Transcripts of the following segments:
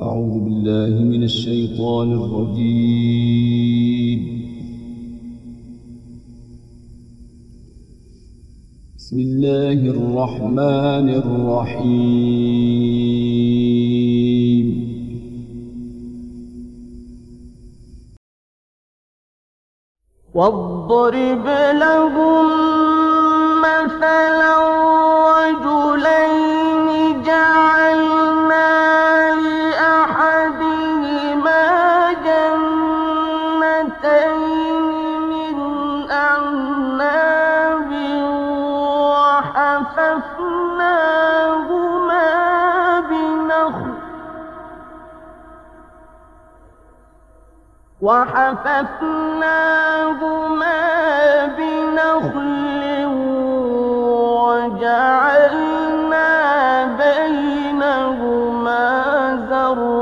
أعوذ بالله من الشيطان الرجيم. بسم الله الرحمن الرحيم. واضرب لهم وحففناهما بنخل وجعلنا بينهما زرعا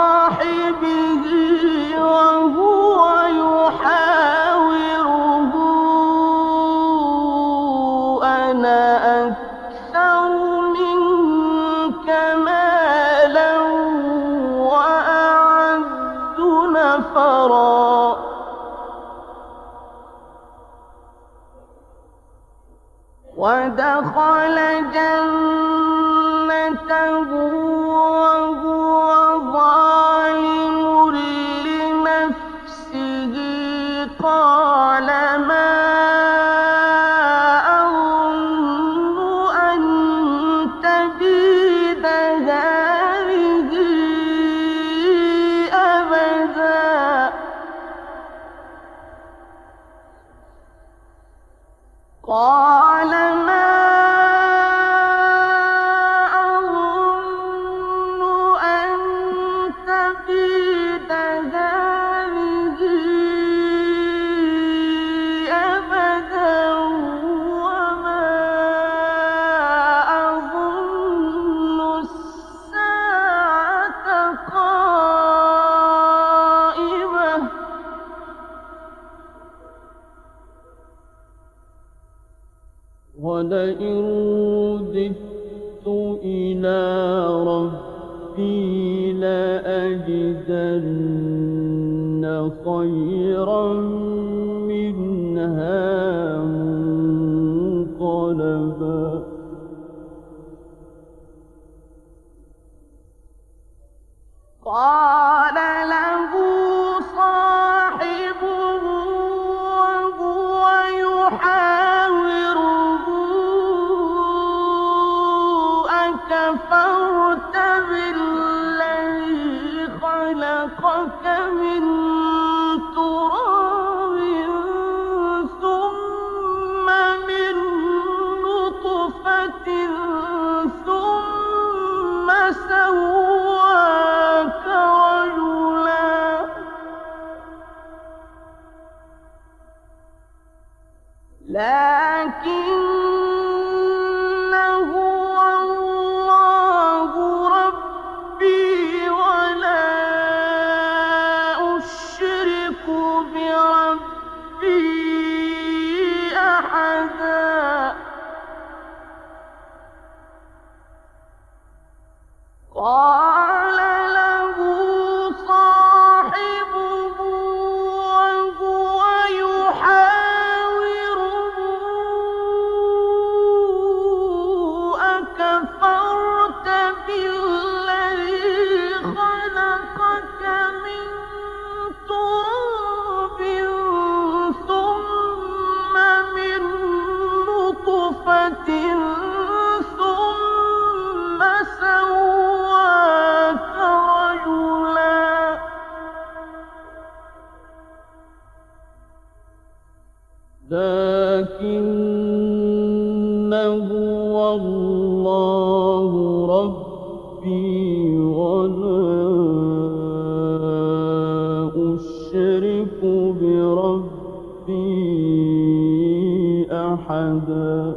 ودخل جنته وهو ظالم لنفسه. قال ما أظن أن تبيد هذه أبدا. قال ربي لأجدن خيرا لكنه الله ربي ولا أشرك بربي أحدا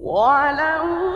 ولولا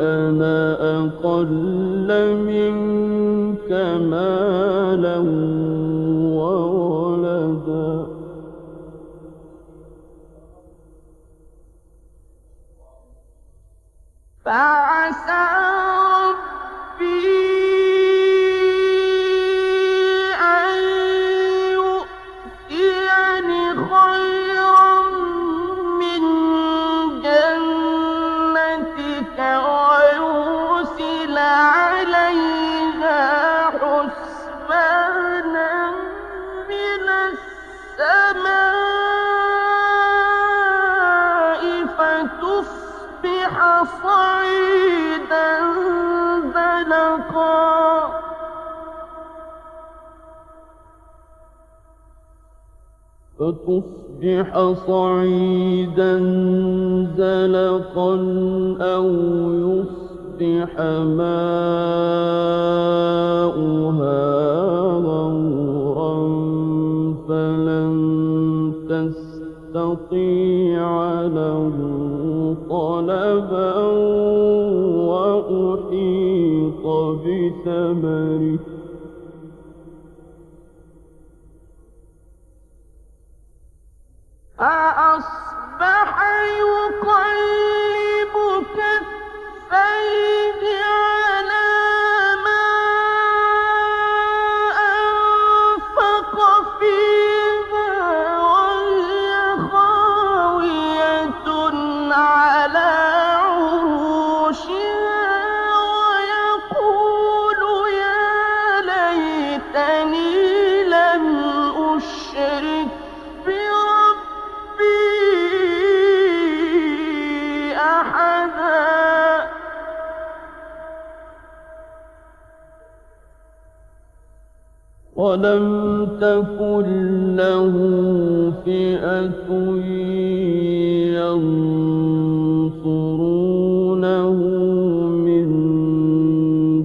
أنا أقل منك مالا. السماء فتصبح صعيدا زلقا. فتصبح صعيدا زلقا أو يصبح ماؤها تستطيع له طلبا وأحيط بثمره. فأصبح يقلب كفيه؟ ولم تكن له فئة ينصرونه من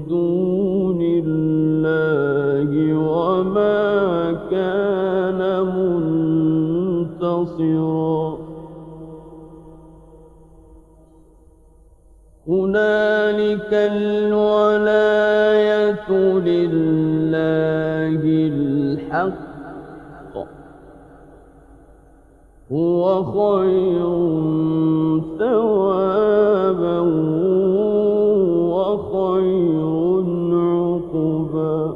دون الله وما كان منتصرا. هنالك الولاية لله هو خير ثوابا وخير عقبا.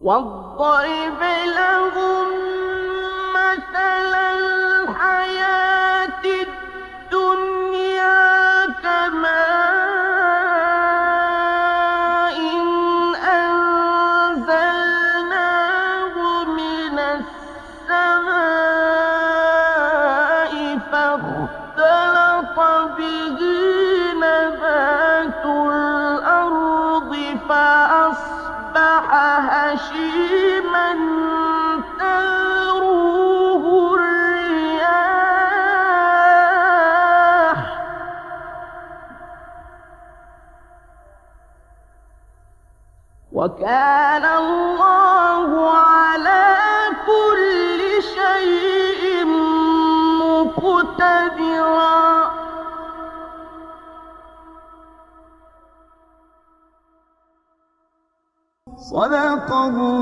واضرب لهم مثل فأصبح هشيما تذروه الرياح. وكان الله على كل شيء مقتدرا. صدق الله